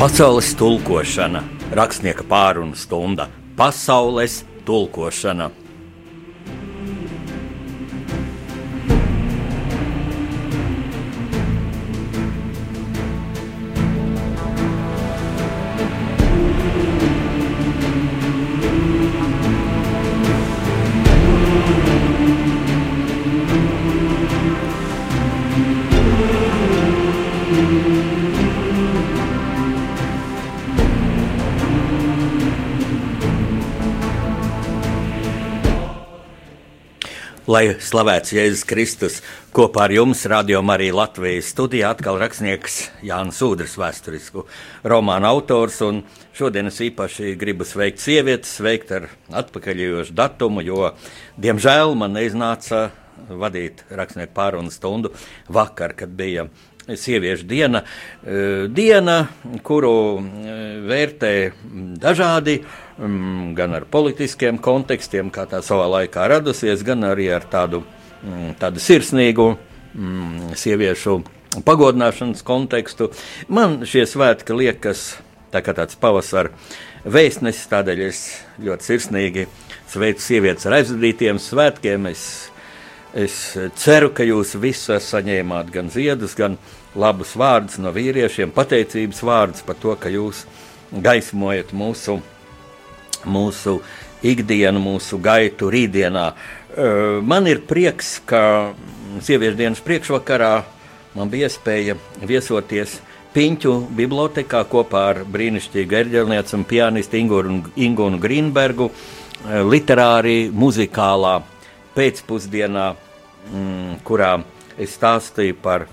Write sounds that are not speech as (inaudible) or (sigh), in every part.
Pasaules tulkošana, rakstnieka pārunu stunda, pasaules tulkošana. Lai slavēts Jēzus Kristus, kopā ar jums Radio Marija Latvijas studijā atkal rakstnieks Jānis Udrs, vēsturisku romānu autors. Šodien es īpaši gribu sveikt sievietes, sveikt ar atpakaļējošu datumu, jo, diemžēl, man neiznāca vadīt rakstnieku pārunu stundu vakar, kad bija sieviešu diena, eh, diena, kuru eh, vērtē dažādi, mm, gan ar politiskiem kontekstiem, kā tā savā laikā radusies, gan arī ar tādu, mm, tādu sirsnīgu mm, sieviešu pagodināšanas kontekstu. Man šie svētki liekas tā kā tāds pavasara vēstnesis, tādēļ es ļoti sirsnīgi sveicu sievietes ar aizvadītiem svētkiem. Es Es ceru, ka jūs visi saņēmāt gan ziedus, gan labus vārdus no vīriešiem, pateicības vārdus par to, ka jūs gaismojat mūsu, mūsu ikdienu, mūsu gaitu rītdienā. Man ir prieks, ka sieviešu dienas priekšvakarā man bija iespēja viesoties Piņķu bibliotekā kopā ar brīnišķīgu erģelnieci un pianistu Ingūnu Grīnbergu literāri muzikālā pēcpusdienā, mm, kurā es stāstīju par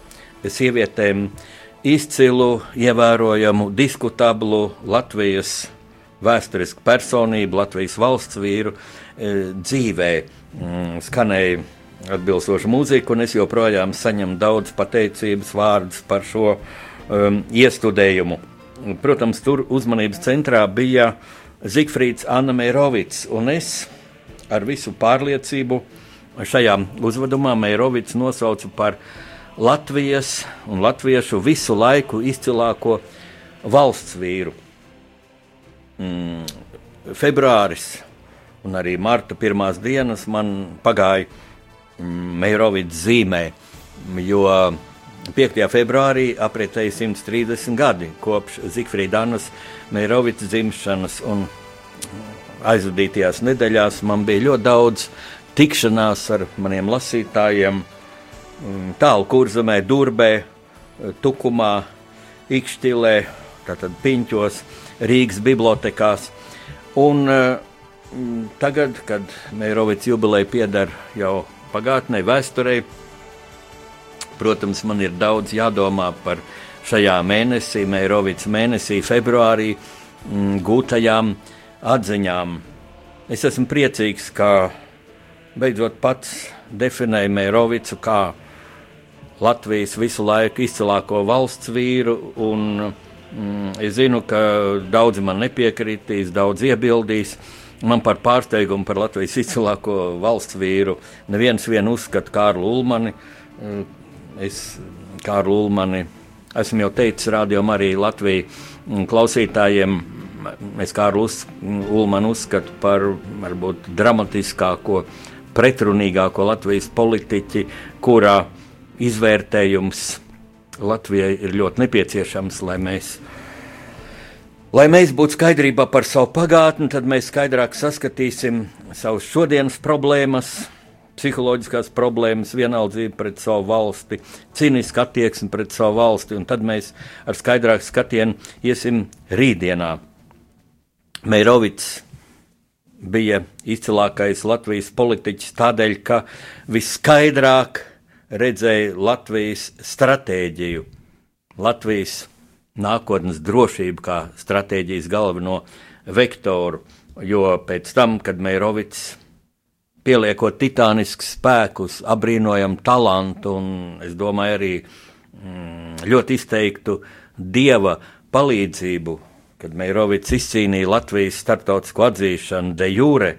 sievietēm izcilu, ievērojamu, diskutablu Latvijas vēsturisku personību, Latvijas valsts vīru e, dzīvē. Mm, skanēja atbilstoša mūzika, un es joprojām saņemu daudz pateicības vārdus par šo um, iestudējumu. Protams, tur uzmanības centrā bija Zigfrīds Anna Mērovics, un es ar visu pārliecību šajā uzvedumā Meirovics nosaucu par Latvijas un latviešu visu laiku izcilāko valsts vīru. Mm, februāris un arī marta pirmās dienas man pagāja mm, Meirovics zīmē, jo 5. februārī apritēja 130 gadi kopš Zifrīdas Meirovics dzimšanas. Un, aizvadītajās nedēļās man bija ļoti daudz tikšanās ar maniem lasītājiem, mm, tālu kurzemē, durbē, tukumā, ikšķilē, tātad piņķos, Rīgas bibliotekās. Un mm, tagad, kad Meirovics jubileja pieder jau pagātnē, vēsturē, protams, man ir daudz jādomā par šajā mēnesī, Meirovics mēnesī, februārī mm, gūtajām atziņām. Es esmu priecīgs, ka beidzot pats definēja Mērovicu kā Latvijas visu laiku izcilāko valsts vīru. Un, mm, es zinu, ka daudzi man nepiekritīs, daudz iebildīs. Man par pārsteigumu par Latvijas izcilāko valsts vīru neviens vien uzskata Kārlu Ulmani. Mm, es Kārlu Ulmani esmu jau teicis rādījumā arī Latvijas klausītājiem es kā Ulmanu uzskatu par varbūt dramatiskāko, pretrunīgāko Latvijas politiķi, kurā izvērtējums Latvijai ir ļoti nepieciešams, lai mēs, lai mēs būtu skaidrībā par savu pagātni, tad mēs skaidrāk saskatīsim savus šodienas problēmas, psiholoģiskās problēmas, vienaldzību pret savu valsti, cīnisku attieksmi pret savu valsti, un tad mēs ar skaidrāku skatienu iesim rītdienā. Meirovits bija izcilākais Latvijas politiķis tādēļ, ka viskaidrāk redzēja Latvijas stratēģiju, Latvijas nākotnes drošību kā stratēģijas galveno vektoru. Jo pēc tam, kad Meirovits pieliekot titāniskus spēkus, apbrīnojamu talantu un, es domāju, arī mm, ļoti izteiktu dieva palīdzību kad Meirovics izcīnīja Latvijas starptautisko atzīšanu de jure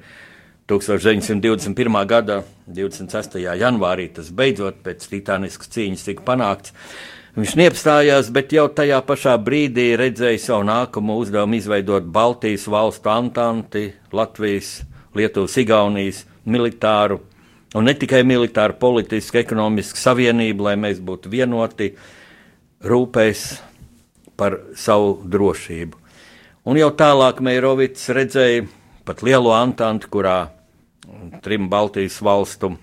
1921. gada 26. janvārī. Tas beidzot pēc titāniskas cīņas tika panākts. Viņš neapstājās, bet jau tajā pašā brīdī redzēja savu nākamo uzdevumu izveidot Baltijas valstu antanti, Latvijas, Lietuvas, Igaunijas militāru, un ne tikai militāru, politisku, ekonomisku savienību, lai mēs būtu vienoti, rūpēs par savu drošību. Un jau tālāk Meirovits redzēja pat lielo antanti, kurā trim Baltijas valstu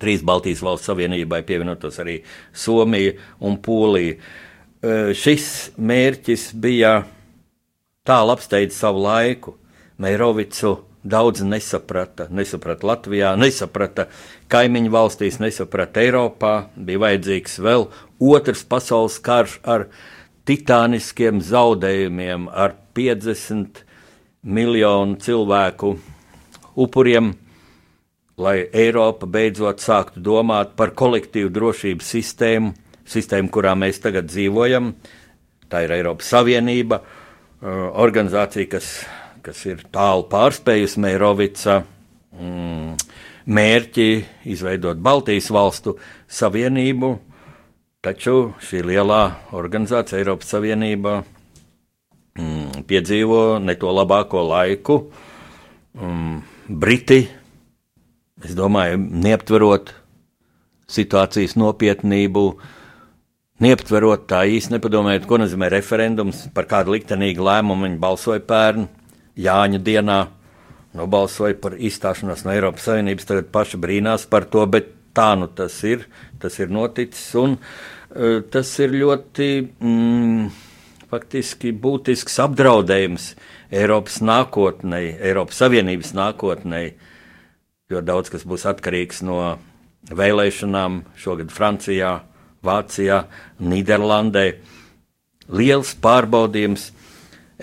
trīs Baltijas valsts savienībai pievienotos arī Somija un Polija. Šis mērķis bija tālu apsteidz savu laiku. Meirovicu daudz nesaprata. Nesaprata Latvijā, nesaprata kaimiņu valstīs, nesaprata Eiropā. Bija vajadzīgs vēl otrs pasaules karš ar titāniskiem zaudējumiem, ar 50 miljonu cilvēku upuriem lai Eiropa beidzot sāktu domāt par kolektīvu drošības sistēmu, sistēmu, kurā mēs tagad dzīvojam. Tā ir Eiropas Savienība, uh, organizācija, kas, kas ir tālu pārspējusi Meirovica mm, mērķi izveidot Baltijas valstu savienību, taču šī lielā organizācija, Eiropas Savienība, mm, piedzīvo ne to labāko laiku. Mm, Briti Es domāju, neaptverot situācijas nopietnību, neaptverot tā īsti nepadomājot, ko nozīmē referendums, par kādu liktenīgu lēmumu viņi balsoja pērn Jāņa dienā. Nobalsoja par izstāšanos no Eiropas Savienības, tagad paši brīnās par to, bet tā nu tas ir, tas ir noticis, un uh, tas ir ļoti mm, faktiski būtisks apdraudējums Eiropas nākotnei, Eiropas Savienības nākotnei. Jo daudz kas būs atkarīgs no vēlēšanām šogad Francijā, Vācijā, Nīderlandē. Liels pārbaudījums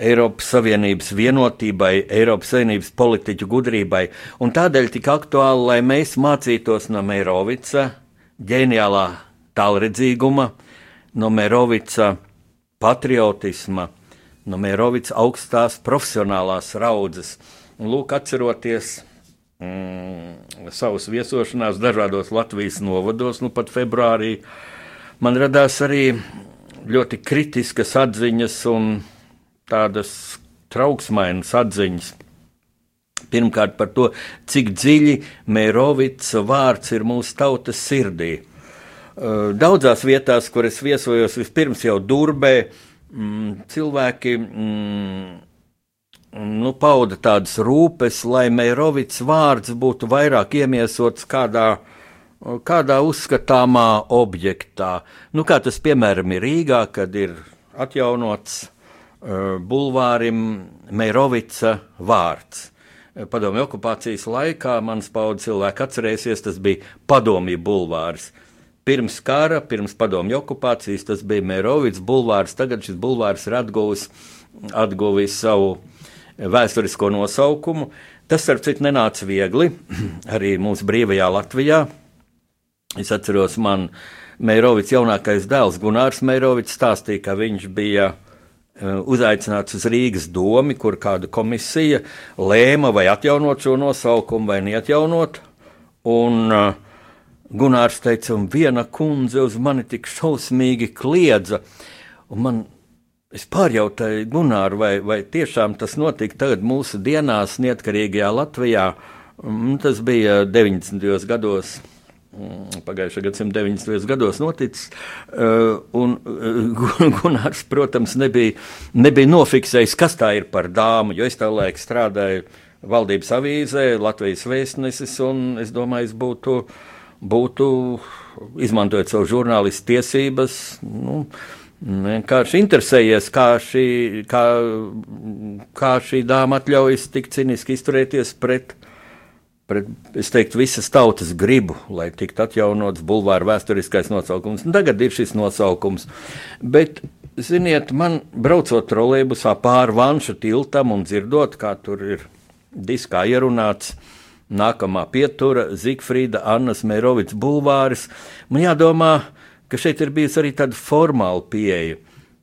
Eiropas Savienības vienotībai, Eiropas Savienības politiķu gudrībai, un tādēļ tik aktuāli, lai mēs mācītos no Mērovica ģeniālā tālredzīguma, no Mērovica patriotisma, no Mērovica augstās profesionālās raudzes. Un, lūk, atceroties mm, savas viesošanās dažādos Latvijas novados, nu pat februārī, man radās arī ļoti kritiskas atziņas un tādas trauksmainas atziņas. Pirmkārt, par to, cik dziļi Mērovica vārds ir mūsu tautas sirdī. Daudzās vietās, kur es viesojos, vispirms jau Durbē, mm, cilvēki mm, nu, pauda tādas rūpes, lai Meirovits vārds būtu vairāk iemiesots kādā, kādā uzskatāmā objektā. Nu, kā tas piemēram ir Rīgā, kad ir atjaunots bulvārim Meirovica vārds. Padomju okupācijas laikā mans paudzes cilvēki atcerēsies, tas bija padomju bulvārs. Pirms kara, pirms padomju okupācijas, tas bija Meirovits bulvārs, tagad šis bulvārs ir atguvis, atguvis savu uh, vēsturisko nosaukumu. Tas, starp citu, nenāca viegli (clears throat) arī mūsu brīvajā Latvijā. Es atceros, man Meirovits jaunākais dēls Gunārs Meirovits stāstīja, ka viņš bija e, uzaicināts uz Rīgas domu, kur kāda komisija lēma vai atjaunot šo nosaukumu vai neatjaunot. Un uh, Gunārs teica, un viena kundze uz mani tik šausmīgi kliedza, un man Es pārjautāju Gunāru, vai, vai tiešām tas notika tagad mūsu dienās, neatkarīgajā Latvijā. Mm, tas bija 90. gados. Mm, pagājušā gadsimta 90. gados noticis. Uh, un uh, (laughs) Gunārs, protams, nebija, nebija nofiksējis, kas tā ir par dāmu, jo es tā laiku strādāju valdības avīzē, Latvijas vēstnesis, un es domāju, es būtu, būtu izmantojot savu žurnālistu tiesības. Nu, vienkārši interesējies, kā šī, kā, kā šī dāma atļaujas tik ciniski izturēties pret, pret es teiktu, visas tautas gribu, lai tiktu atjaunots bulvāra vēsturiskais nosaukums. Un tagad ir šis nosaukums. Bet, ziniet, man braucot trolēbusā pāri Vanša tiltam un dzirdot, kā tur ir diskā ierunāts. Nākamā pietura Zigfrīda Annas Mērovics bulvāris. Man jādomā, ka šeit ir bijusi arī tāda formāla pieeja.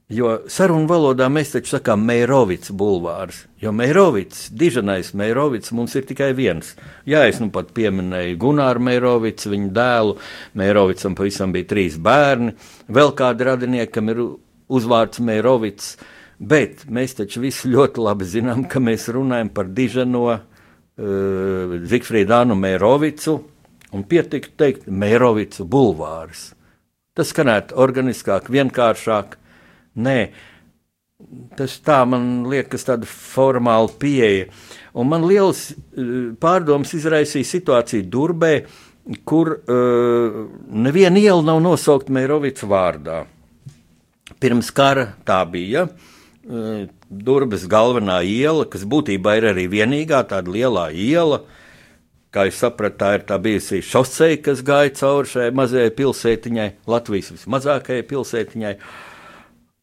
Jo sarunu valodā mēs taču sakām Meirovits bulvārs, jo Meirovits, dižanais Meirovits mums ir tikai viens. Jā, es nu pat pieminēju Gunāru Meirovits, viņa dēlu, Meirovicam pavisam bija trīs bērni, vēl kādi radiniekam ir uzvārds Meirovits, bet mēs taču visi ļoti labi zinām, ka mēs runājam par dižano uh, Zigfrīdānu Meirovicu, un pietiktu teikt Meirovicu bulvārs. Tas skanētu organiskāk, vienkāršāk, Nē, tas tā man liekas, tāda formāla pieeja. Un man liels eh, pārdoms izraisīja situācija Durbē, kur uh, neviena iela nav nosaukta Meirovica vārdā. Pirms kara tā bija. Uh, Durbas galvenā iela, kas būtībā ir arī vienīgā tāda lielā iela, kā jūs saprotat, tā ir tā bijusi šoseja, kas gāja cauri šai mazajai pilsētiņai, Latvijas vismazākajai pilsētiņai. Uh,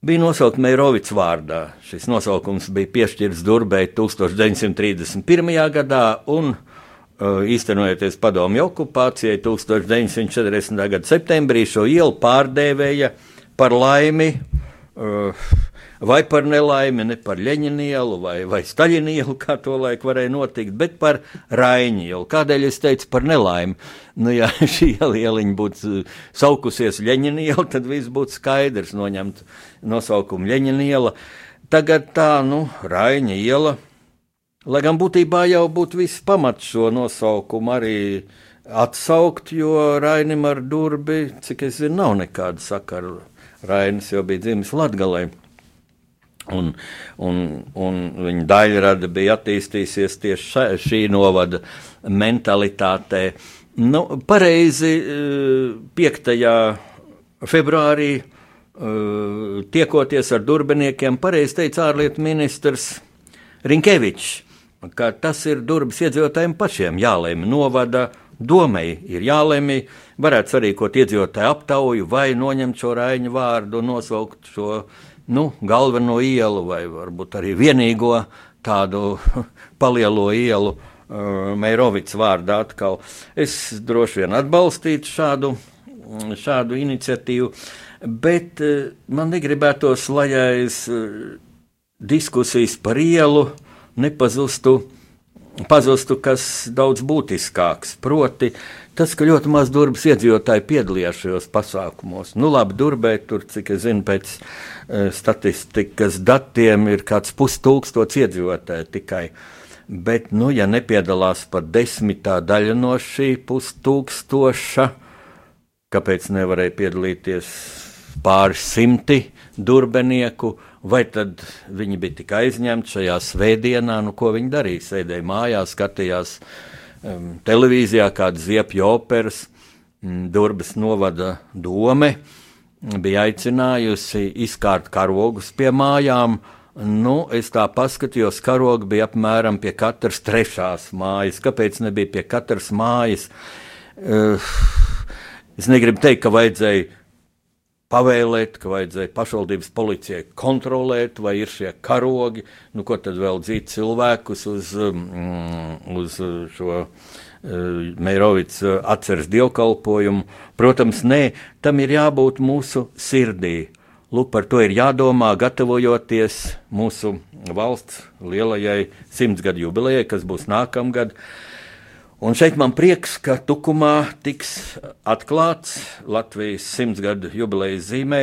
bija nosaukta Meirovics vārdā. Šis nosaukums bija piešķirts Durbei 1931. gadā un uh, īstenojoties padomju okupācijai 1940. gada septembrī šo ielu pārdēvēja par laimi. Uh, vai par nelaimi, ne par Leņķinielu vai, vai Staļinielu, kā to laiku varēja notikt, bet par Rainielu. Kādēļ es teicu par nelaimi? Nu, ja (laughs) šī ieliņa būtu uh, saukusies Leņķiniela, tad viss būtu skaidrs, noņemt nosaukumu Leņķiniela. Tagad tā, nu, Raņa iela. Lai gan būtībā jau būtu viss pamats šo nosaukumu arī atsaukt, jo Rainim ar durbi, cik es zinu, nav nekāda sakara. Rainis jau bija dzimis Latgalē. Un, un, un viņa daļrada bija attīstījusies tieši šā, šī novada mentalitātē. Nu, pareizi 5. Eh, februārī eh, tiekoties ar durbiniekiem, pareizi teica ārlietu ministrs Rinkevičs, ka tas ir Durbas iedzīvotājiem pašiem jālēma novada. Domai ir jālemj, varētu sarīkot iedzīvotāju aptauju vai noņemt šo raiņu vārdu, nosaukt šo nu, galveno ielu vai varbūt arī vienīgo tādu (laughs) palielo ielu. Uh, Meirovics vārdā atkal. Es droši vien atbalstītu šādu, šādu iniciatīvu, bet uh, man negribētos, lai aiz uh, diskusijas par ielu nepazustu pazustu kas daudz būtiskāks. Proti, tas, ka ļoti maz durvis iedzīvotāji piedalījās šajos pasākumos. Nu, labi, Durbē tur, cik es zinu, pēc uh, statistikas datiem ir kāds pustūkstots iedzīvotāji tikai. Bet, nu, ja nepiedalās pat desmitā daļa no šī pustūkstoša, kāpēc nevarēja piedalīties pāris simti durbenieku? Vai tad viņi bija tik aizņemti šajā svētdienā, nu, ko viņi darīja? Sēdēja mājās, skatījās um, televīzijā kādas ziepju operas, um, Durbas novada dome bija aicinājusi izkārt karogus pie mājām. Nu, es tā paskatījos, karogi bija apmēram pie katras trešās mājas. Kāpēc nebija pie katras mājas? Uh, es negribu teikt, ka vajadzēja pavēlēt, ka vajadzēja pašvaldības policijai kontrolēt, vai ir šie karogi, nu, ko tad vēl dzīt cilvēkus uz, mm, uz šo uh, Meirovics uh, atceres dievkalpojumu. Protams, nē, tam ir jābūt mūsu sirdī. Lūk, par to ir jādomā, gatavojoties mūsu valsts lielajai simtsgadu jubilejai, kas būs nākamgad. Uh, Un šeit man prieks, ka Tukumā tiks atklāts Latvijas simtsgadu jubilejas zīmē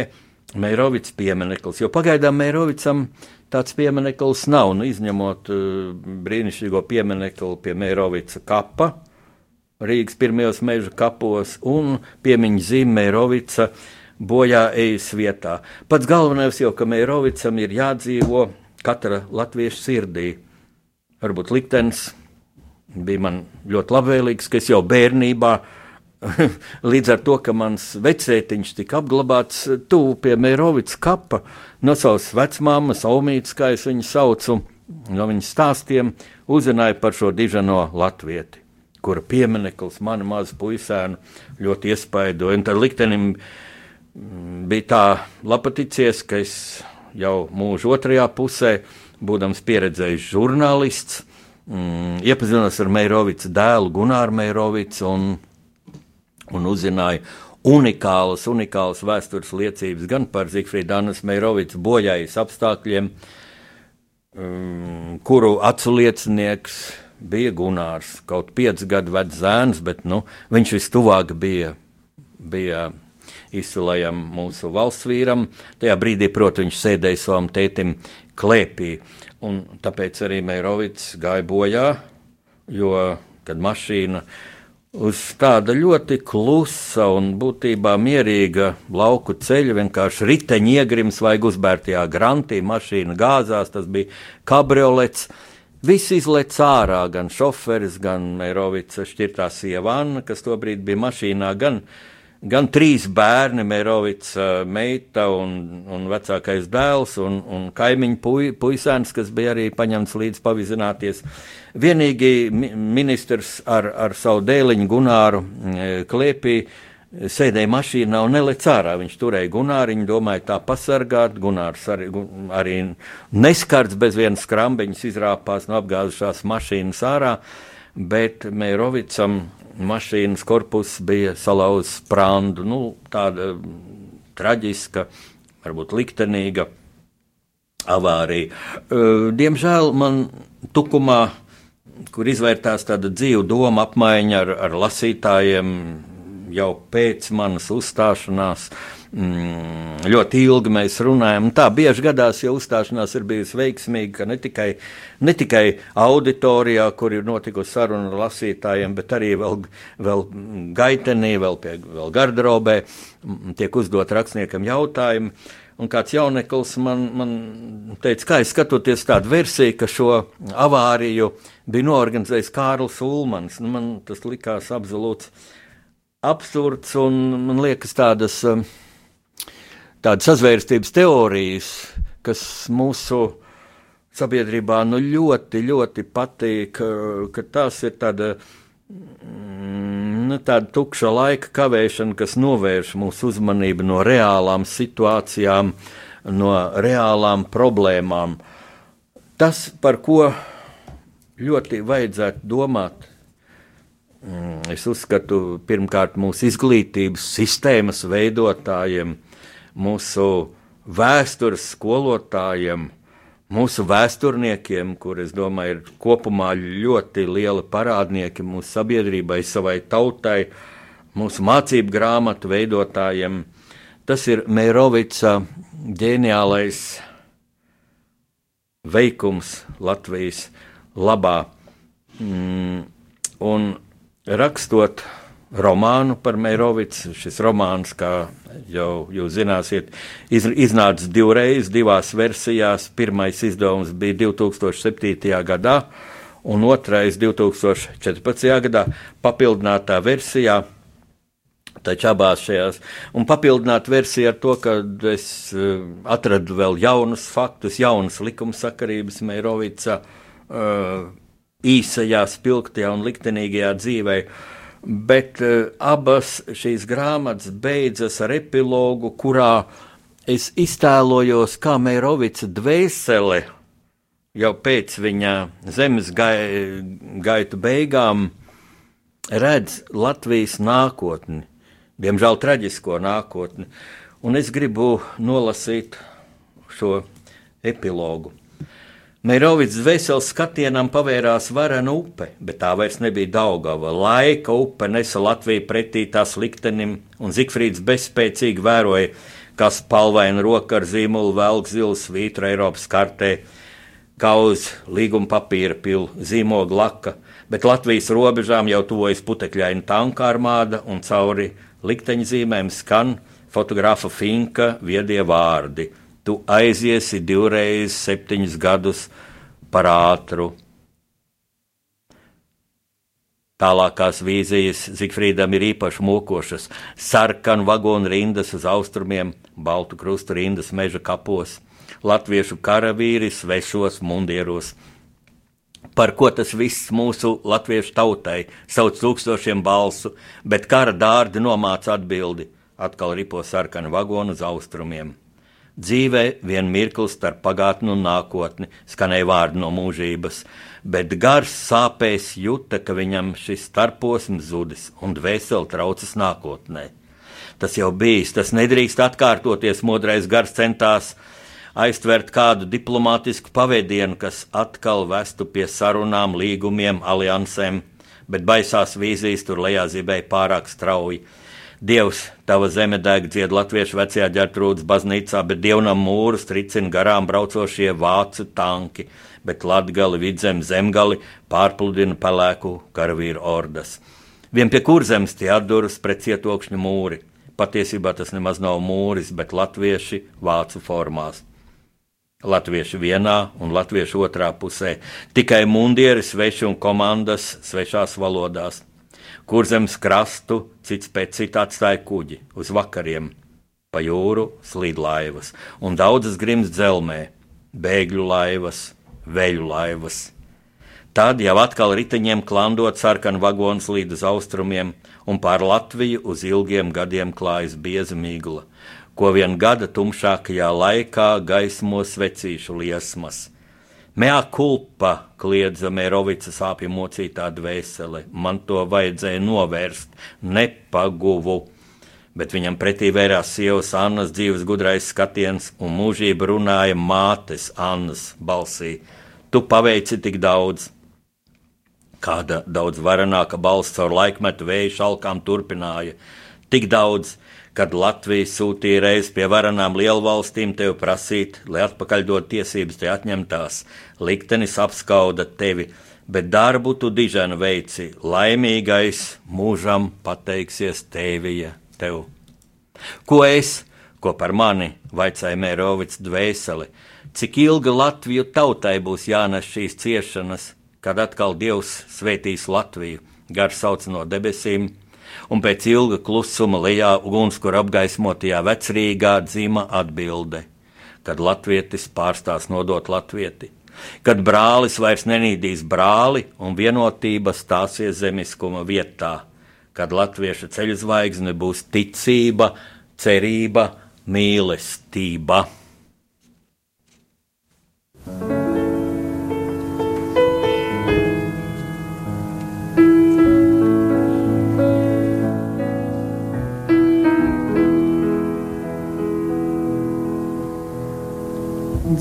Meirovics piemineklis. Jo pagaidām Meirovicam tāds piemineklis nav, nu, izņemot uh, brīnišķīgo pieminekli pie Meirovica kapa Rīgas pirmajos meža kapos un piemiņu zīme Meirovica bojā ejas vietā. Pats galvenais jau, ka Meirovicam ir jādzīvo katra latviešu sirdī. Varbūt liktenis bija man ļoti labvēlīgs, ka es jau bērnībā, (laughs) līdz ar to, ka mans vecētiņš tika apglabāts tuvu pie Mērovics kapa, no savas vecmāmas, Omītas, kā es viņu saucu, no viņas stāstiem, uzzināju par šo dižano latvieti, kura piemineklis manu mazu puisēnu ļoti iespaidoja. Tad liktenim mm, bija tā lapaticies, ka es jau mūžu otrajā pusē, būdams pieredzējis žurnālists, mm, iepazinos ar Meirovicu dēlu, Gunāru Meirovicu, un, un uzzināju unikālas, unikālas vēstures liecības gan par Zifrīdu Annas Meirovicu bojājas apstākļiem, um, kuru acu liecinieks bija Gunārs, kaut pieci gadu vecs zēns, bet nu, viņš vistuvāk bija, bija izcilajam mūsu valsts vīram. Tajā brīdī, protams, viņš sēdēja savam tētim klēpī, un tāpēc arī Meirovics gāja bojā, jo, kad mašīna uz tāda ļoti klusa un būtībā mierīga lauku ceļa, vienkārši riteņi iegrims vai uzbērtajā grantī, mašīna gāzās, tas bija kabriolets. Visi izlaiž ārā, gan šoferis, gan Eirovica šķirtā sieva Anna, kas tobrīd bija mašīnā, gan uh, gan trīs bērni, Mērovica meita un, un vecākais dēls un, un kaimiņu puj, puisēns, kas bija arī paņemts līdz pavizināties. Vienīgi ministrs ar, ar savu dēliņu Gunāru klēpī sēdēja mašīnā un nelec ārā. Viņš turēja Gunāriņu, domāja tā pasargāt. Gunārs arī, arī neskarts bez vienas skrambiņas izrāpās no apgāzušās mašīnas ārā, bet Mērovicam mašīnas korpus bija salauzts prāndu. Nu, tāda traģiska, varbūt liktenīga avārija. Diemžēl man tukumā, kur izvērtās tāda dzīva doma apmaiņa ar, ar lasītājiem jau pēc manas uzstāšanās, uh, mm, ļoti ilgi mēs runājam. Tā bieži gadās, ja uzstāšanās ir bijusi veiksmīga, ka ne tikai, ne tikai auditorijā, kur ir notikusi saruna ar lasītājiem, bet arī vēl, vēl gaitenī, vēl, pie, vēl garderobē tiek uzdot rakstniekam jautājumi. Un kāds jauneklis man, man teica, es skatoties tādu versiju, ka šo avāriju bija norganizējis Kārlis Ulmans. Nu, man tas likās absolūts absurds un man liekas tādas uh, tādas sazvērstības teorijas, kas mūsu sabiedrībā nu, ļoti, ļoti patīk, ka tās ir tāda, mm, nu, tāda tukša laika kavēšana, kas novērš mūsu uzmanību no reālām situācijām, no reālām problēmām. Tas, par ko ļoti vajadzētu domāt, mm, es uzskatu, pirmkārt, mūsu izglītības sistēmas veidotājiem, mūsu vēstures skolotājiem, mūsu vēsturniekiem, kuriem, es domāju, ir kopumā ļoti lieli parādnieki mūsu sabiedrībai, savai tautai, mūsu mācību grāmatu veidotājiem. Tas ir Meirovica ģeniālais veikums Latvijas labā. Mm, un rakstot romānu par Meirovicu. Šis romāns, kā jau jūs zināsiet, iz, iznāca divreiz, divās versijās. Pirmais izdevums bija 2007. gadā, un otrais 2014. gadā, papildinātā versijā. Taču abās šajās, un papildināt versiju ar to, ka es uh, atradu vēl jaunus faktus, jaunas likumsakarības Meirovica uh, īsajā, spilgtajā un liktenīgajā dzīvē. Bet uh, abas šīs grāmatas beidzas ar epilogu, kurā es iztēlojos, kā Mērovica dvēsele jau pēc viņa zemes gai, gaitu beigām redz Latvijas nākotni, diemžēl traģisko nākotni, un es gribu nolasīt šo epilogu. Meirovits dvēseles skatienam pavērās varena upe, bet tā vairs nebija Daugava. Laika upe nesa Latviju pretī tās liktenim, un Zikfrīds bezspēcīgi vēroja, kas palvaina roka ar zīmolu velk zilu svītru Eiropas kartē, kā uz līguma papīra pilu zīmogu laka, bet Latvijas robežām jau tuvojas putekļaina tanka armāda un cauri likteņzīmēm skan fotografa Finka viedie vārdi – tu aiziesi divreiz septiņus gadus par ātru. Tālākās vīzijas Zifrīdam ir īpaši mokošas. Sarkanu vagonu rindas uz austrumiem, baltu krustu rindas meža kapos, latviešu karavīri svešos mundieros. Par ko tas viss mūsu latviešu tautai sauc tūkstošiem balsu, bet kara dārdi nomāca atbildi. Atkal ripo sarkanu vagonu uz austrumiem. Dzīvē vien mirklis starp pagātni un nākotni, skanēja vārdi no mūžības, bet gars sāpēs jūta, ka viņam šis starposms zudis un dvēseli traucas nākotnē. Tas jau bijis, tas nedrīkst atkārtoties. Modrais gars centās aiztvert kādu diplomātisku pavadienu, kas atkal vestu pie sarunām, līgumiem, aliansēm, bet baisās vīzijas tur lejā zibēja pārāk strauji. Dievs, tava zeme deg dzied latviešu vecajā ģertrūdas baznīcā, bet dievnam mūrus tricina garām braucošie vācu tanki, bet latgali, vidzem, zemgali pārpludina pelēku karavīru ordas. Vien pie kurzemes tie atduras pret cietokšņu mūri. Patiesībā tas nemaz nav mūris, bet latvieši vācu formās. Latvieši vienā un latvieši otrā pusē, tikai mundieri sveši un komandas svešās valodās. Kurzems krastu cits pēc cita atstāja kuģi uz vakariem, pa jūru slīdlaivas un daudzas grims dzelmē, bēgļu laivas, veļu laivas. Tad jau atkal riteņiem klandot sarkanu vagons līdz uz austrumiem, un pār Latviju uz ilgiem gadiem klājas bieza migla, ko vien gada tumšākajā laikā gaismo svecīšu liesmas. Mea culpa, kliedza Mērovica sāpju mocītā dvēsele, man to vajadzēja novērst, nepaguvu. Bet viņam pretī vērās sievas Annas dzīves gudrais skatiens, un mūžība runāja mātes Annas balsī: Tu paveici tik daudz! Kāda daudz varenāka balss caur laikmetu vēju šalkām turpināja: Tik daudz, kad Latvija sūtīja reiz pie varanām lielvalstīm tevi prasīt, lai atpakaļ dod tiesības te atņemtās, liktenis apskauda tevi, bet darbu tu diženu veici, laimīgais mūžam pateiksies tēvija tev. Ko es, ko par mani, vaicāja Mērovics dvēseli, cik ilga Latviju tautai būs jānes šīs ciešanas, kad atkal Dievs svētīs Latviju, gar sauc no debesīm, un pēc ilga klusuma lejā ugunskura apgaismotajā vecrīgā dzima atbilde, kad latvietis pārstās nodot latvieti, kad brālis vairs nenīdīs brāli un vienotība stāsies zemiskuma vietā, kad latviešu ceļu zvaigzne būs ticība, cerība, mīlestība. thank you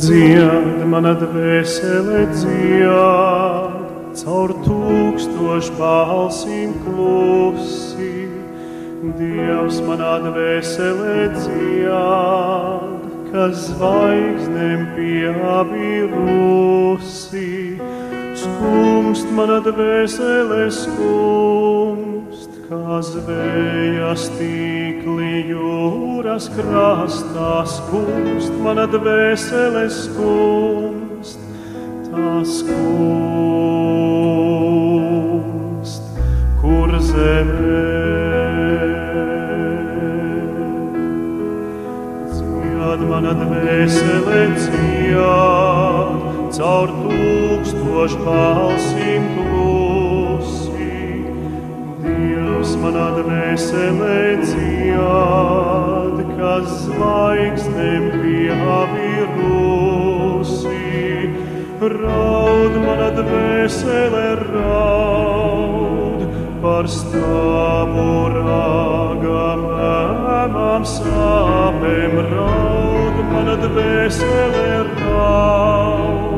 Dzied, mana dvēsele dzied, caur tūkstošu balsīm klusi. Dievs manā dvēselē dzied, kas zvaigznēm pieabirusi. Skumst mana dvēselē skumst, kā zvējas tīkli jūras krastā skumst, mana dvēsele skumst, tā skumst, kur zemē. Dzied mana dvēsele dzied, caur tūkstošu balsīm manā dvēselē dzied, kas zvaigznēm pieavirusi. Raud manā dvēselē raud par stāvu rāgam, ēmām sāpēm raud manā dvēselē raud.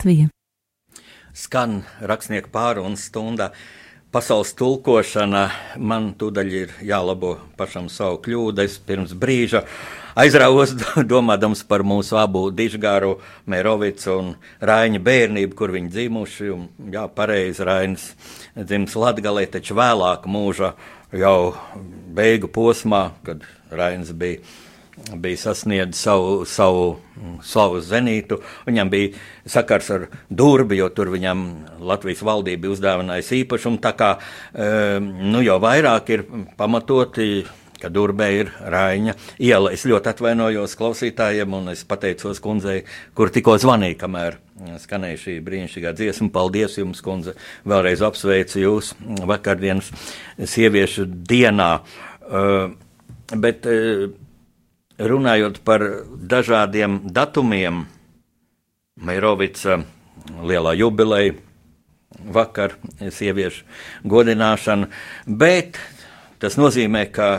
Latvija. Skan rakstnieku pārunas stundā. Pasaules tulkošana man tūdaļ ir jālabo pašam savu kļūdu. Es pirms brīža aizrāvos (laughs) domādams par mūsu abu dižgāru, Mērovicu un Raņa bērnību, kur viņi dzimuši. Un, jā, pareizi, Rainis dzimis Latgalē, taču vēlāk mūža jau beigu posmā, kad Rainis bija bija sasniedzis savu, savu slavu zenītu. Viņam bija sakars ar durbi, jo tur viņam Latvijas valdība bija uzdāvinājusi īpašumu. Tā kā nu, jau vairāk ir pamatoti. Ka Durbē ir Raina iela. Es ļoti atvainojos klausītājiem, un es pateicos kundzei, kur tikko zvanīja, kamēr skanēja šī brīnišķīgā dziesma. Paldies jums, kundze! Vēlreiz apsveicu jūs vakardienas sieviešu dienā. Uh, bet uh, runājot par dažādiem datumiem, Meirovica lielā jubileja, vakar sieviešu godināšana, bet tas nozīmē, ka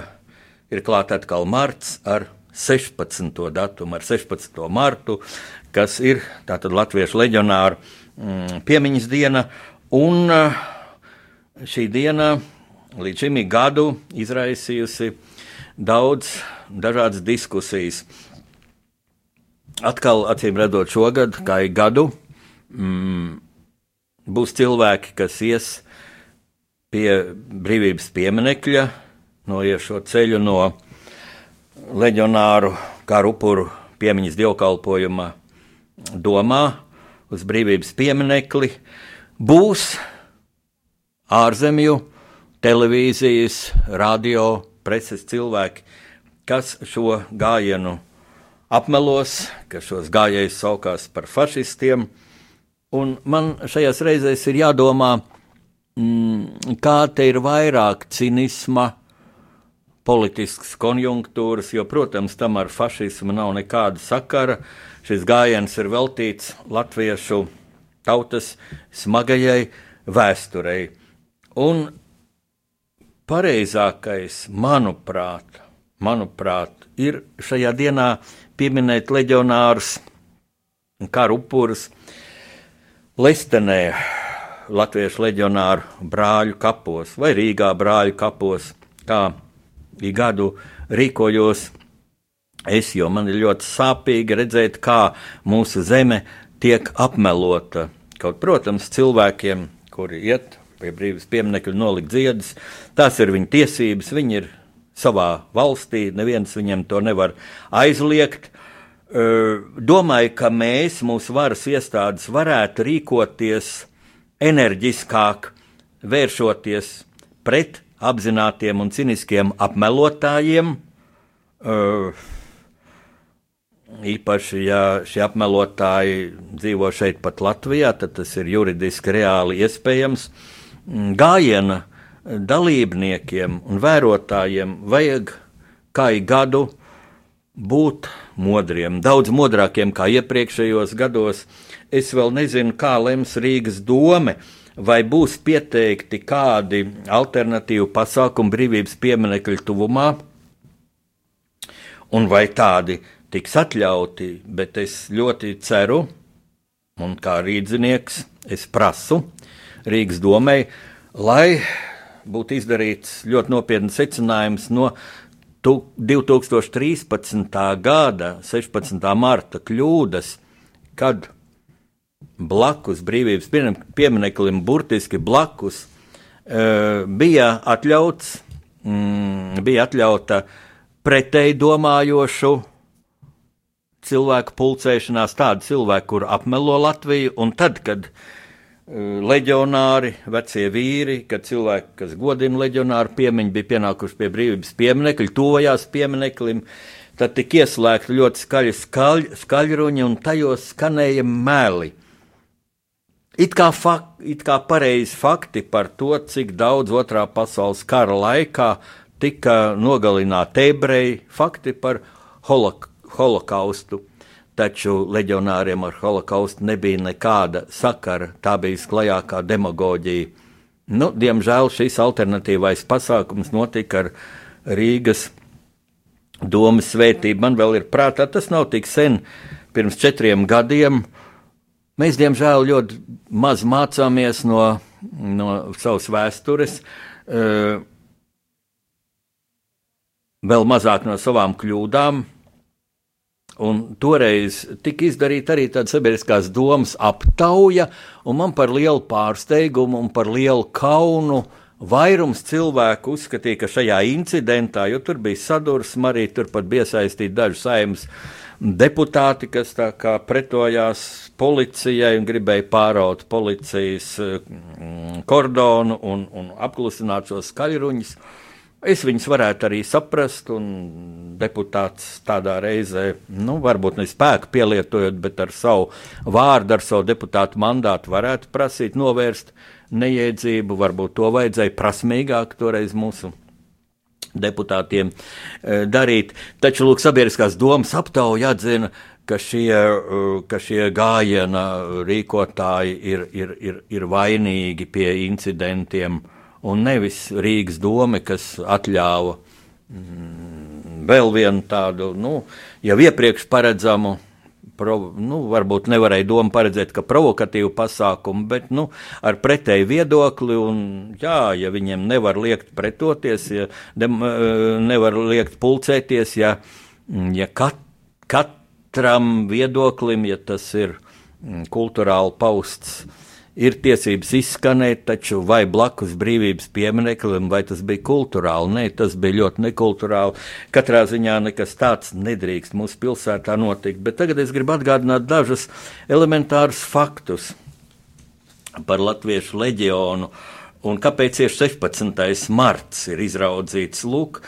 ir klāt atkal marts ar 16. datumu, ar 16. martu, kas ir tātad Latviešu leģionāru mm, piemiņas diena, un šī diena līdz šim gadu izraisījusi daudz dažādas diskusijas. Atkal, acīm redzot, šogad, kā ik gadu, mm, būs cilvēki, kas ies pie brīvības pieminekļa, noies šo ceļu no leģionāru karu upuru piemiņas dievkalpojuma domā uz brīvības pieminekli. Būs ārzemju televīzijas, radio, preses cilvēki, kas šo gājienu apmelos, ka šos gājējus saukās par fašistiem. Un man šajās reizēs ir jādomā, mm, kā te ir vairāk cinisma, politiskas konjunktūras, jo, protams, tam ar fašismu nav nekāda sakara. Šis gājiens ir veltīts latviešu tautas smagajai vēsturei. Un pareizākais, manuprāt, manuprāt, ir šajā dienā pieminēt leģionārus karu upurus Lestenē, Latviešu leģionāru brāļu kapos vai Rīgā brāļu kapos, kā gadu rīkojos es, jo man ir ļoti sāpīgi redzēt, kā mūsu zeme tiek apmelota. Kaut, protams, cilvēkiem, kuri iet pie brīvības pieminiekļa nolikt ziedus, tās ir viņu tiesības, viņi ir savā valstī, neviens viņam to nevar aizliegt. Domāju, ka mēs, mūsu varas iestādes, varētu rīkoties enerģiskāk, vēršoties pret apzinātiem un ciniskiem apmelotājiem. Īpaši, ja šie apmelotāji dzīvo šeit, pat Latvijā, tad tas ir juridiski reāli iespējams. Gājiena dalībniekiem un vērotājiem vajag kā gadu būt modriem, daudz modrākiem kā iepriekšējos gados. Es vēl nezinu, kā lems Rīgas doma, vai būs pieteikti kādi alternatīvi pasākumi brīvības pieminiekļu tuvumā, un vai tādi tiks atļauti, bet es ļoti ceru, un kā rīdzinieks, es prasu Rīgas domai, lai būtu izdarīts ļoti nopietns secinājums no 2013. gada 16. marta kļūdas, kad blakus brīvības piemineklim, burtiski blakus, e, bija atļauts, mm, bija atļauta pretēji domājošu cilvēku pulcēšanās, tādu cilvēku, kur apmelo Latviju, un tad, kad uh, leģionāri, vecie vīri, kad cilvēki, kas godina leģionāru piemiņu, bija pienākuši pie brīvības pieminekļa, tuvojās piemineklim, tad tika ieslēgti ļoti skaļi skaļ, skaļruņi un tajos skanēja meli. It kā, fak, it kā pareizi fakti par to, cik daudz otrā pasaules kara laikā tika nogalināti ebreji, fakti par holok, holokaustu taču leģionāriem ar holokaustu nebija nekāda sakara. Tā bija sklajākā demagoģija. Nu, diemžēl šis alternatīvais pasākums notika ar Rīgas domas svētību. Man vēl ir prātā, tas nav tik sen, pirms četriem gadiem. Mēs, diemžēl, ļoti maz mācāmies no, no savas vēstures, uh, vēl mazāk no savām kļūdām. Un toreiz tika izdarīta arī tāda sabiedriskās domas aptauja, un man par lielu pārsteigumu un par lielu kaunu vairums cilvēku uzskatīja, ka šajā incidentā, jo tur bija sadursme, arī turpat bija iesaistīti daži saimnes deputāti, kas pretojās policijai un gribēja pāraut policijas mm, kordonu un, un apklusināt šos skaļruņus. Es viņus varētu arī saprast, un deputāts tādā reizē, nu, varbūt ne spēku pielietojot, bet ar savu vārdu, ar savu deputātu mandātu varētu prasīt novērst neiedzību. Varbūt to vajadzēja prasmīgāk toreiz mūsu deputātiem e, darīt. Taču, lūk, sabiedriskās domas aptauja atzina, ka šie, e, ka šie gājiena rīkotāji ir, ir, ir, ir vainīgi pie incidentiem un nevis Rīgas doma, kas atļāva mm, vēl vienu tādu, nu, jau iepriekš paredzamu. Prov, nu, varbūt nevarēja doma paredzēt, ka provokatīvu pasākumu, bet nu, ar pretēju viedokli. Un, jā, ja viņiem nevar liekt pretoties, ja dem, eh, nevar liekt pulcēties, ja, ja kat, katram viedoklim, ja tas ir mm, kultūrāli pausts, uh, ir tiesības izskanēt, taču vai blakus brīvības piemineklim, vai tas bija kultūrāli? Nē, tas bija ļoti nekultūrāli. Katrā ziņā nekas tāds nedrīkst mūsu pilsētā notikt. Bet tagad es gribu atgādināt dažus elementārus faktus par Latviešu leģionu un kāpēc tieši 16. marts ir izraudzīts. Lūk,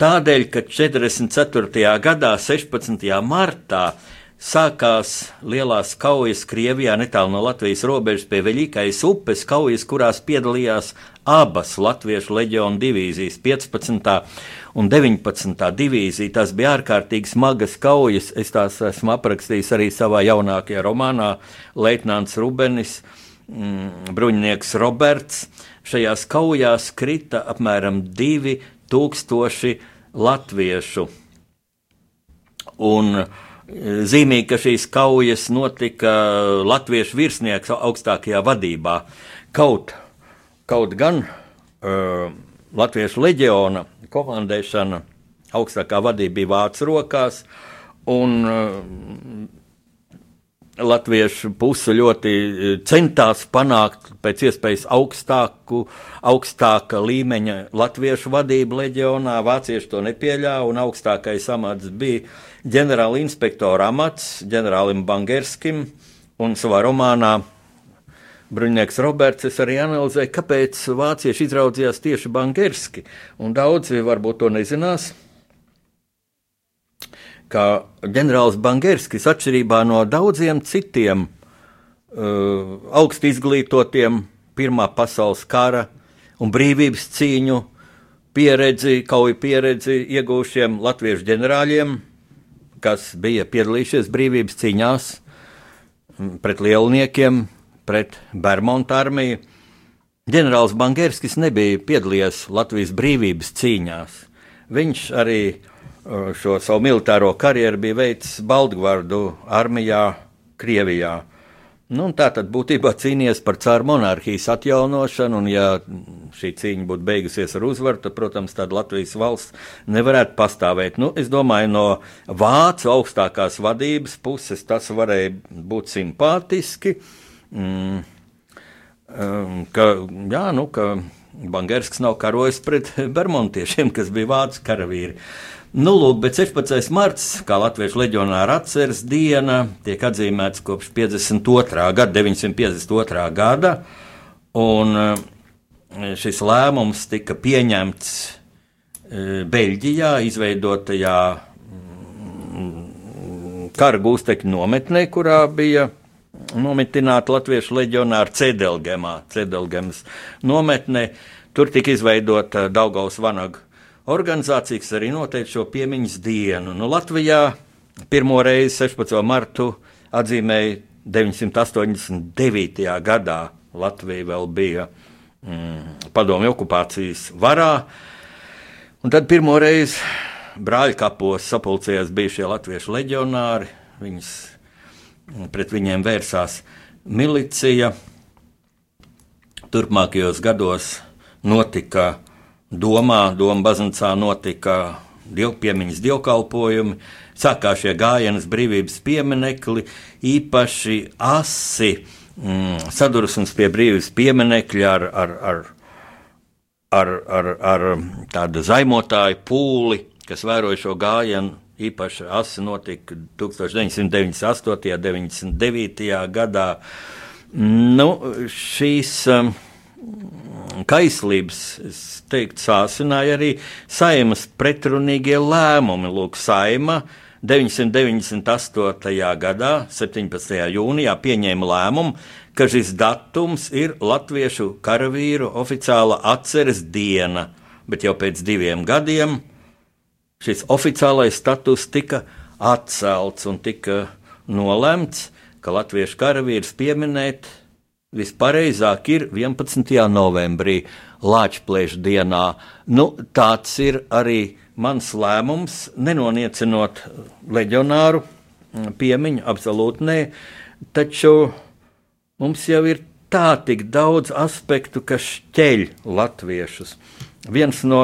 tādēļ, ka 44. gadā, 16. martā, sākās lielās kaujas Krievijā, netālu no Latvijas robežas pie Veļīkais upes, kaujas, kurās piedalījās abas Latviešu leģionu divīzijas, 15. un 19. divīzija. Tas bija ārkārtīgi smagas kaujas. Es tās esmu aprakstījis arī savā jaunākajā romānā Leitnants Rubenis, mm, bruņinieks Roberts. Šajās kaujās krita apmēram 2000 latviešu. Un uh, Zīmīgi, ka šīs kaujas notika latviešu virsnieks augstākajā vadībā. Kaut, kaut gan uh, latviešu leģiona komandēšana augstākā vadība bija vācu rokās, un uh, latviešu puse ļoti centās panākt pēc iespējas augstāku, augstāka līmeņa latviešu vadību leģionā. Vācieši to nepieļāva, un augstākais amats bija ģenerāla inspektora amats ģenerālim Bangerskim, un savā romānā Bruņinieks Roberts arī analizēja, kāpēc vācieši izraudzījās tieši Bangerski, daudzi varbūt to nezinās ka ģenerālis Bangerskis, atšķirībā no daudziem citiem uh, augstu izglītotiem Pirmā pasaules kara un brīvības cīņu pieredzi, kauju pieredzi iegūšiem latviešu ģenerāļiem, kas bija piedalījušies brīvības cīņās pret lielniekiem, pret Bermuda armiju. Ģenerālis Bangerskis nebija piedalījies Latvijas brīvības cīņās. Viņš arī šo savu militāro karjeru bija veicis Baltgvardu armijā Krievijā. Nu, tā tad būtībā cīnījies par cāru monarhijas atjaunošanu, un, ja šī cīņa būtu beigusies ar uzvaru, tad, protams, tāda Latvijas valsts nevarētu pastāvēt. Nu, es domāju, no vācu augstākās vadības puses tas varēja būt simpātiski. Mm, um, ka, jā, nu, ka Bangersks nav karojis pret (laughs) bermontiešiem, kas bija vācu karavīri. Nu, lūk, bet 16. marts, kā Latviešu leģionāra atceres diena, tiek atzīmēts kopš 52. gada, 952. gada, un eh, šis lēmums tika pieņemts eh, Beļģijā, izveidotajā mm, kara gūstekņu nometnē, kurā bija nometināti latviešu leģionāri Cedelgemā, Cedelgemas nometnē. Tur tika izveidota Daugaus Vanaga organizācija, kas arī noteica šo piemiņas dienu. Nu, Latvijā pirmo reizi 16. martu atzīmēja 989. gadā. Latvija vēl bija mm, padomju okupācijas varā. Un tad pirmo reizi brāļkapos sapulcējās bijušie latviešu leģionāri. Viņas, pret viņiem vērsās milicija. Turpmākajos gados notika domā, Doma baznīcā notika dievpiemiņas dievkalpojumi, sākās šie gājienas brīvības pieminekli, īpaši asi mm, sadursmes pie brīvības pieminekļa ar, ar, ar, ar, ar, ar tādu zaimotāju pūli, kas vēroja šo gājienu. Īpaši asi notika 1998. un 99. gadā. Nu, šīs um, kaislības, es teiktu, sāsināja arī saimas pretrunīgie lēmumi. Lūk, saima 998. gadā, 17. jūnijā, pieņēma lēmumu, ka šis datums ir latviešu karavīru oficiāla atceres diena, bet jau pēc diviem gadiem šis oficiālais status tika atcelts un tika nolemts, ka latviešu karavīrs pieminēt vispareizāk ir 11. novembrī, Latvijas dienā. Nu, tāds ir arī mans lēmums, nenoniecinot leģionāru piemiņu, absolūti nē, taču mums jau ir tā tik daudz aspektu, kas šķeļ latviešus. Viens no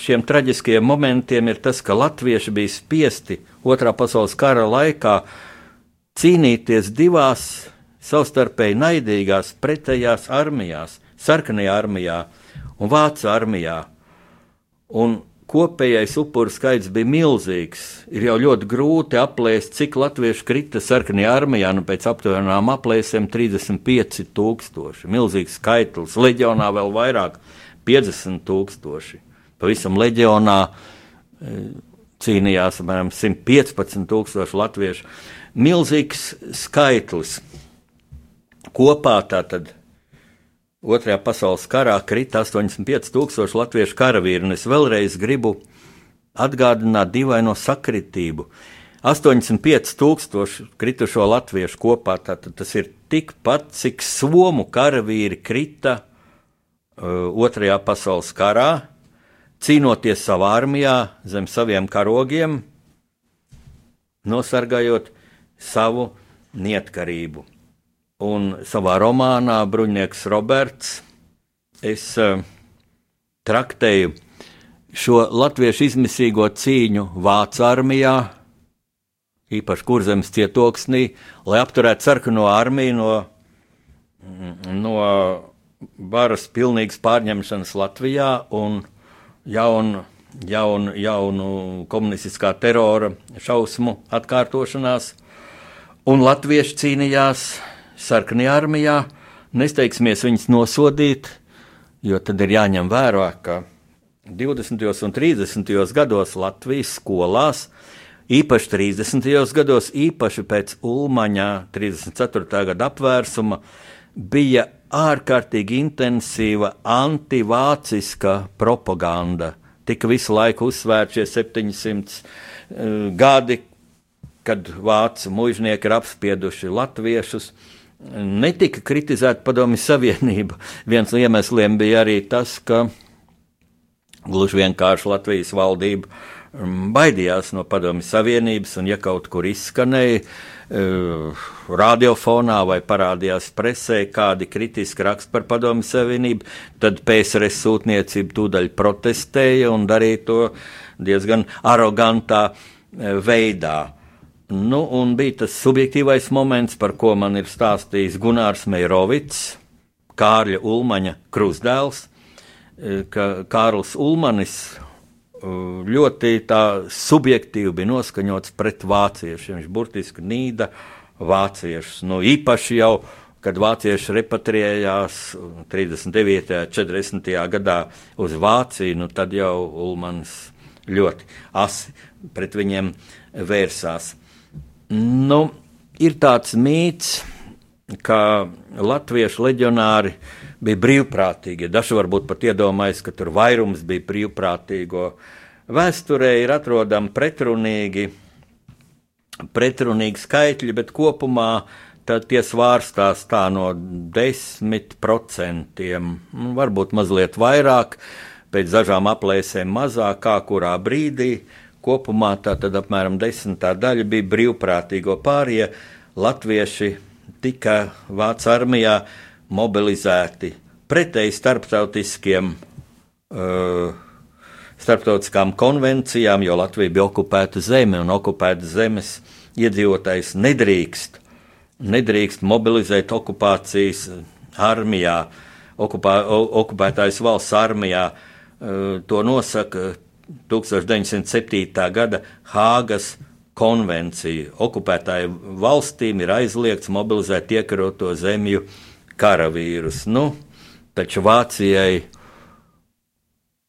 šiem traģiskajiem momentiem ir tas, ka latvieši bija spiesti Otrā pasaules kara laikā cīnīties divās savstarpēji naidīgās pretējās armijās, sarkanajā armijā un vācu armijā. Un kopējais upuru skaits bija milzīgs. Ir jau ļoti grūti aplēst, cik latviešu krita sarkanajā armijā, nu pēc aptuvenām aplēsēm 35 tūkstoši. Milzīgs skaitlis, leģionā vēl vairāk - 50 tūkstoši. Pavisam leģionā e, cīnījās apmēram 115 tūkstoši latviešu. Milzīgs skaitlis kopā tātad Otrajā pasaules karā krita 85,000 latviešu karavīri, un es vēlreiz gribu atgādināt dīvaino sakritību. 85,000 kritušo latviešu kopā, tātad tas ir tikpat, cik somu karavīri krita uh, Otrajā pasaules karā, cīnoties savā armijā zem saviem karogiem, nosargājot savu neatkarību. Un savā romānā Bruņnieks Roberts es uh, traktēju šo latviešu izmisīgo cīņu Vācu armijā, īpaši kurzemes cietoksnī, lai apturētu sarkano armiju no, no varas pilnīgas pārņemšanas Latvijā un jaunu, jaunu, jaunu komunistiskā terora šausmu atkārtošanās. Un latvieši cīnījās sarkanajā armijā. Nesteigsimies viņus nosodīt, jo tad ir jāņem vērā, ka 20. un 30. gados Latvijas skolās, īpaši 30. gados, īpaši pēc Ulmaņa 34. gada apvērsuma, bija ārkārtīgi intensīva antivāciska propaganda. Tika visu laiku uzsvērti šie 700 uh, gadi, kad vācu mužnieki ir apspieduši latviešus. Uh, netika kritizēta Padomju Savienība. (laughs) Viens no iemesliem bija arī tas, ka gluži vienkārši Latvijas valdība mm, baidījās no Padomju Savienības, un ja kaut kur izskanēja uh, radiofonā vai parādījās presē kādi kritiski raksti par Padomju Savienību, tad PSRS sūtniecība tūdaļ protestēja un darīja to diezgan arogantā uh, veidā. Nu, un bija tas subjektīvais moments, par ko man ir stāstījis Gunārs Meirovits, Kārļa Ulmaņa krustdēls, e, ka Kārls Ulmanis e, ļoti subjektīvi bija noskaņots pret vāciešiem. Viņš burtiski nīda vāciešus. Nu, īpaši jau, kad vācieši repatriējās 39. un 40. gadā uz Vāciju, nu, tad jau Ulmans ļoti asi pret viņiem vērsās. Nu, ir tāds mīts, ka latviešu leģionāri bija brīvprātīgi. Daži varbūt pat iedomājas, ka tur vairums bija brīvprātīgo. Vēsturē ir atrodami pretrunīgi, pretrunīgi skaitļi, bet kopumā tie svārstās tā no 10%, nu, varbūt mazliet vairāk, pēc dažām aplēsēm mazāk, kā kurā brīdī. Kopumā tā tad apmēram desmitā daļa bija brīvprātīgo pārējie latvieši tika Vācijas armijā mobilizēti pretēji starptautiskiem. Uh, starptautiskām konvencijām, jo Latvija bija okupēta zeme un okupēta zemes iedzīvotājs nedrīkst, nedrīkst mobilizēt okupācijas armijā, okupā, okupētājs valsts armijā. Eh, to nosaka 1907. gada Hāgas konvencija. Okupētāju valstīm ir aizliegts mobilizēt iekaroto zemju karavīrus. Nu, taču Vācijai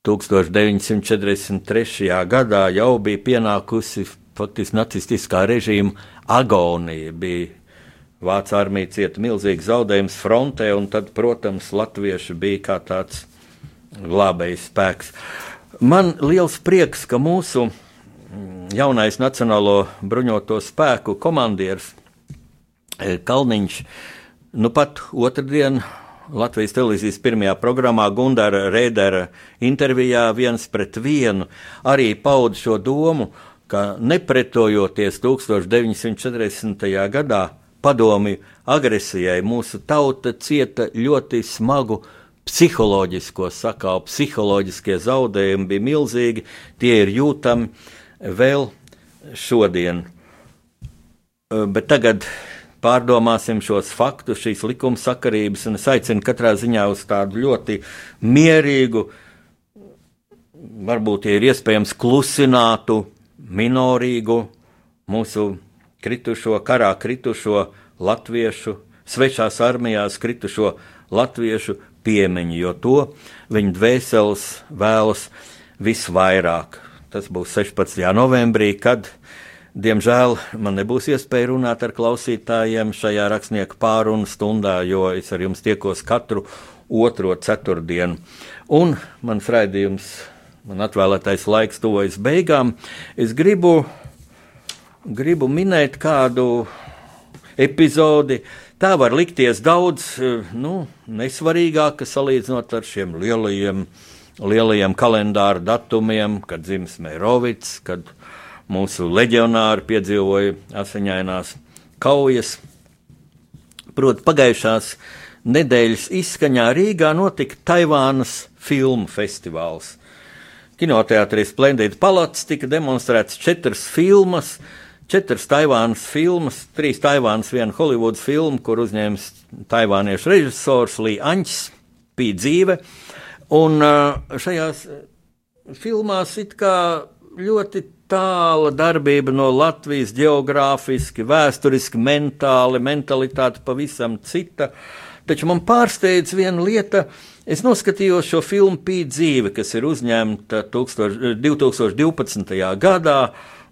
1943. gadā jau bija pienākusi faktiski nacistiskā režīma agonija. Bija Vācu armija cieta milzīgs zaudējums frontē, un tad, protams, latvieši bija kā tāds glābējs spēks. Man liels prieks, ka mūsu jaunais Nacionālo bruņoto spēku komandieris eh, Kalniņš nu pat otrdien Latvijas televīzijas pirmajā programmā Gundara Rēdera intervijā viens pret vienu arī pauda šo domu, ka nepretojoties 1940. gadā padomju agresijai, mūsu tauta cieta ļoti smagu psiholoģisko sakāvu, psiholoģiskie zaudējumi bija milzīgi, tie ir jūtami vēl šodien. Bet tagad pārdomāsim šos faktus, šīs likumsakarības, un es aicinu katrā ziņā uz tādu ļoti mierīgu, varbūt, ja ir iespējams, klusinātu, minorīgu mūsu kritušo, karā kritušo latviešu, svešās armijās kritušo latviešu piemiņu, jo to viņa dvēseles vēlas visvairāk. Tas būs 16. novembrī, kad Diemžēl man nebūs iespēja runāt ar klausītājiem šajā rakstnieku pārunu stundā, jo es ar jums tiekos katru otro ceturtdienu. Un mans raidījums, man atvēlētais laiks tuvojas beigām. Es gribu, gribu minēt kādu epizodi. Tā var likties daudz nu, nesvarīgāka salīdzinot ar šiem lielajiem, lielajiem kalendāra datumiem, kad dzimis Mērovics, kad mūsu leģionāri piedzīvoja asiņainās kaujas. Proti, pagājušās nedēļas izskaņā Rīgā notika Taivānas filmu festivāls. Kinoteātrī Splendid Palats tika demonstrēts četras filmas, četras Taivānas filmas, trīs Taivānas, viena Holivudas filma, kur uzņēmis taivāniešu režisors Lī Anķis, bija dzīve. Un šajās filmās it kā ļoti tāla darbība no Latvijas geogrāfiski, vēsturiski, mentāli, mentalitāte pavisam cita. Taču man pārsteidz viena lieta. Es noskatījos šo filmu Pīdzīve, kas ir uzņemta 2012. gadā.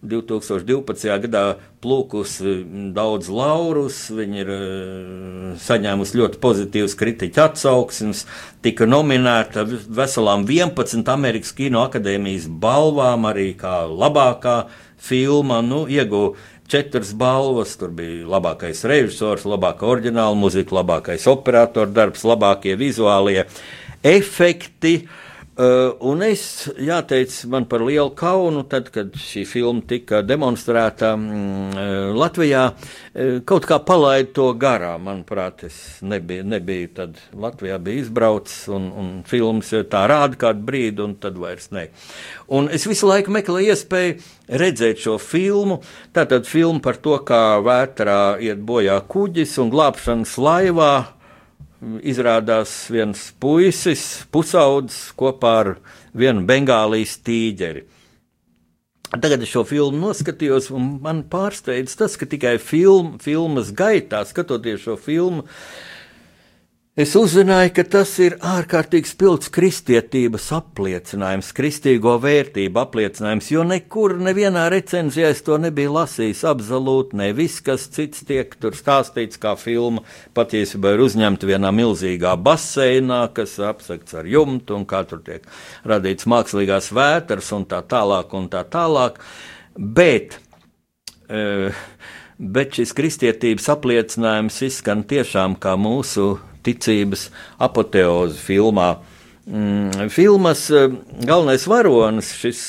2012. gadā plūkusi daudz laurus, viņa ir eh, saņēmusi ļoti pozitīvas kritiķu atsauksmes, tika nominēta veselām 11 Amerikas Kino akadēmijas balvām, arī kā labākā filma, nu, ieguva četras balvas. Tur bija labākais režisors, labākā oriģināla mūzika, labākais operatora darbs, labākie vizuālie efekti. Uh, Uh, un es, jāteic, man par lielu kaunu, tad, kad šī filma tika demonstrēta mm, Latvijā, uh, kaut kā palaida to garām. Manuprāt, es nebiju, nebiju tad Latvijā bija izbraucis, un, un filmas tā rāda kādu brīdi, un tad vairs ne. Un es visu laiku meklēju iespēju redzēt šo filmu. Tātad filma par to, kā vētrā iet bojā kuģis un glābšanas laivā izrādās viens puisis, pusaudzis kopā ar vienu Bengālijas tīģeri. Tagad es šo filmu noskatījos, un man pārsteidz tas, ka tikai film, filmas gaitā, skatoties šo filmu, uh, Es uzzināju, ka tas ir ārkārtīgi spilgts kristietības apliecinājums, kristīgo vērtību apliecinājums, jo nekur, nevienā recenzijā es to nebiju lasījis. Absolūti ne viss, kas cits tiek tur stāstīts, kā filma patiesībā ir uzņemta vienā milzīgā baseinā, kas apsakts ar jumtu un kā tur tiek radīts mākslīgās vētras un tā tālāk un tā tālāk. Bet, uh, bet šis kristietības apliecinājums izskan tiešām kā mūsu ticības apoteozi filmā. Mm, filmas eh, galvenais varonis, šis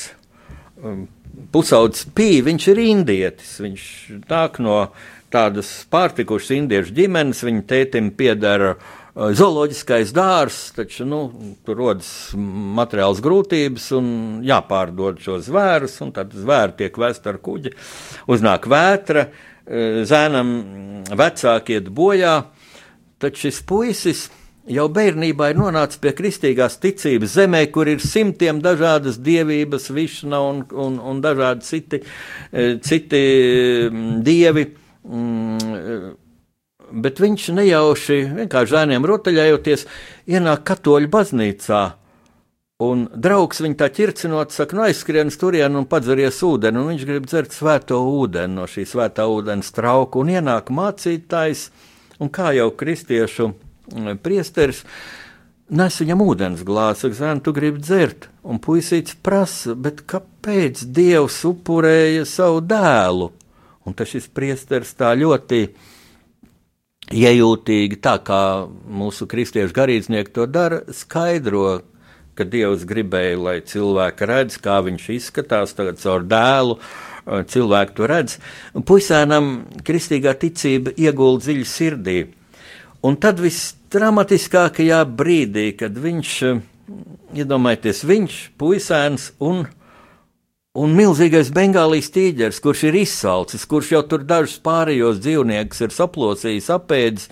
um, pusaudzis Pī, viņš ir indietis. Viņš nāk no tādas pārtikušas indiešu ģimenes, viņa tētim piedara uh, zooloģiskais dārzs, taču nu, tur rodas materiāls grūtības un jāpārdod šo zvērus, un tad zvēri tiek vest ar kuģi. Uznāk vētra, uh, zēnam vecāki iet bojā, taču šis puisis jau bērnībā ir nonācis pie kristīgās ticības zemē, kur ir simtiem dažādas dievības, višana un, un, un dažādi citi, e, citi mm, dievi. Mm, bet viņš nejauši, vienkārši zēniem rotaļējoties, ienāk katoļu baznīcā. Un draugs viņu tā ķircinot, saka, nu aizskrien turien un padzeries ūdeni, un viņš grib dzert svēto ūdeni no šī svētā ūdens trauka, un ienāk mācītājs, un kā jau kristiešu priesteris nes viņam ūdens glāzi, saka, zēn, tu gribi dzert, un puisīts prasa, bet kāpēc Dievs upurēja savu dēlu? Un tas šis priesteris tā ļoti iejūtīgi, tā kā mūsu kristiešu garīdznieki to dara, skaidro, ka Dievs gribēja, lai cilvēki redz, kā viņš izskatās tagad caur dēlu, cilvēku to redz. Puisēnam kristīgā ticība iegulda dziļi sirdī. Un tad visdramatiskākajā brīdī, kad viņš, eh, iedomājieties, viņš, puisēns un, un milzīgais bengālijas tīģeris, kurš ir izsalcis, kurš jau tur dažus pārējos dzīvniekus ir saplosījis, apēdis,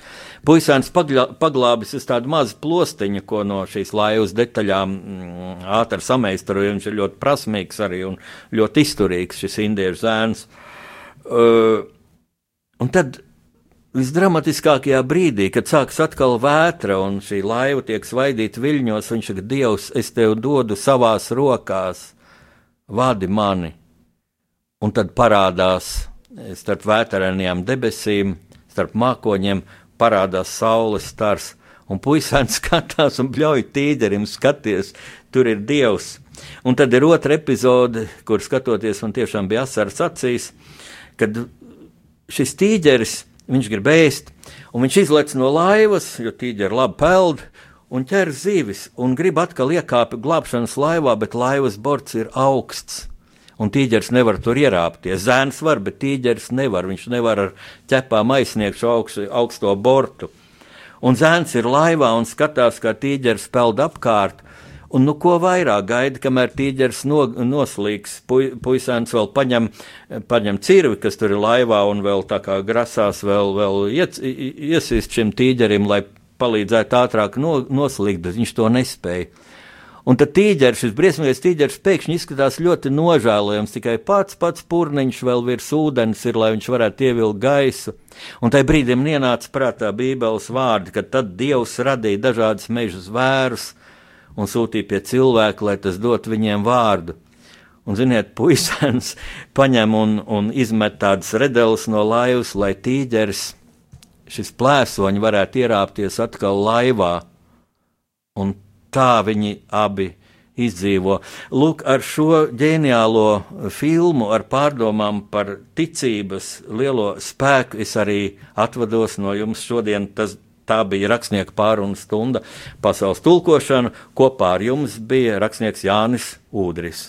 puisēns paglābis uz tādu mazu plostiņu, ko no šīs laivas detaļām mm, ātri sameistaroja. Viņš ir ļoti prasmīgs arī un ļoti izturīgs šis indiešu zēns. Uh, un tad Visdramatiskākajā brīdī, kad sākas atkal vētra un šī laiva tiek svaidīta viļņos, viņš saka, Dievs, es tev dodu savās rokās, vadi mani. Un tad parādās starp vētrainajām debesīm, starp mākoņiem, parādās saules stars, un puisēns (laughs) skatās un bļauj tīģerim skaties, tur ir Dievs. Un tad ir otra epizode, kur skatoties, man tiešām bija asars acīs, kad šis tīģeris viņš grib ēst, un viņš izlec no laivas, jo tīģeri labi peld, un ķer zivis, un grib atkal iekāpt glābšanas laivā, bet laivas borts ir augsts. Un tīģeris nevar tur ierāpties. Zēns var, bet tīģeris nevar. Viņš nevar ar ķepām aizsniegt šo augstu, augsto bortu. Un zēns ir laivā un skatās, kā tīģeris peld apkārt. Un nu, ko vairāk gaida, kamēr tīģeris no, noslīgs, pu, puisēns vēl paņem, paņem cirvi, kas tur ir laivā, un vēl tā kā grasās vēl, vēl iet, iesist šim tīģerim, lai palīdzētu ātrāk no, noslīgt, bet viņš to nespēja. Un tad tīģeris, šis briesmīgais tīģeris, pēkšņi izskatās ļoti nožēlojams. Tikai pats pats purniņš vēl virs ūdens ir, lai viņš varētu ievilkt gaisu. Un tajā brīdī man ienāca prātā Bībeles vārdi, ka tad Dievs radīja dažādas meža zvērus, un sūtīja pie cilvēka, lai tas dot viņiem vārdu. Un, ziniet, puisēns (laughs) paņem un, un izmet tādas redeles no laivas, lai tīģeris, šis plēsoņi varētu ierāpties atkal laivā. Un tā viņi abi izdzīvo. Lūk, ar šo ģeniālo filmu, ar pārdomām par ticības lielo spēku, es arī atvados no jums šodien. Tas Tā bija rakstnieka pārunu stunda pasaules tulkošana. Kopā ar jums bija rakstnieks Jānis Udris.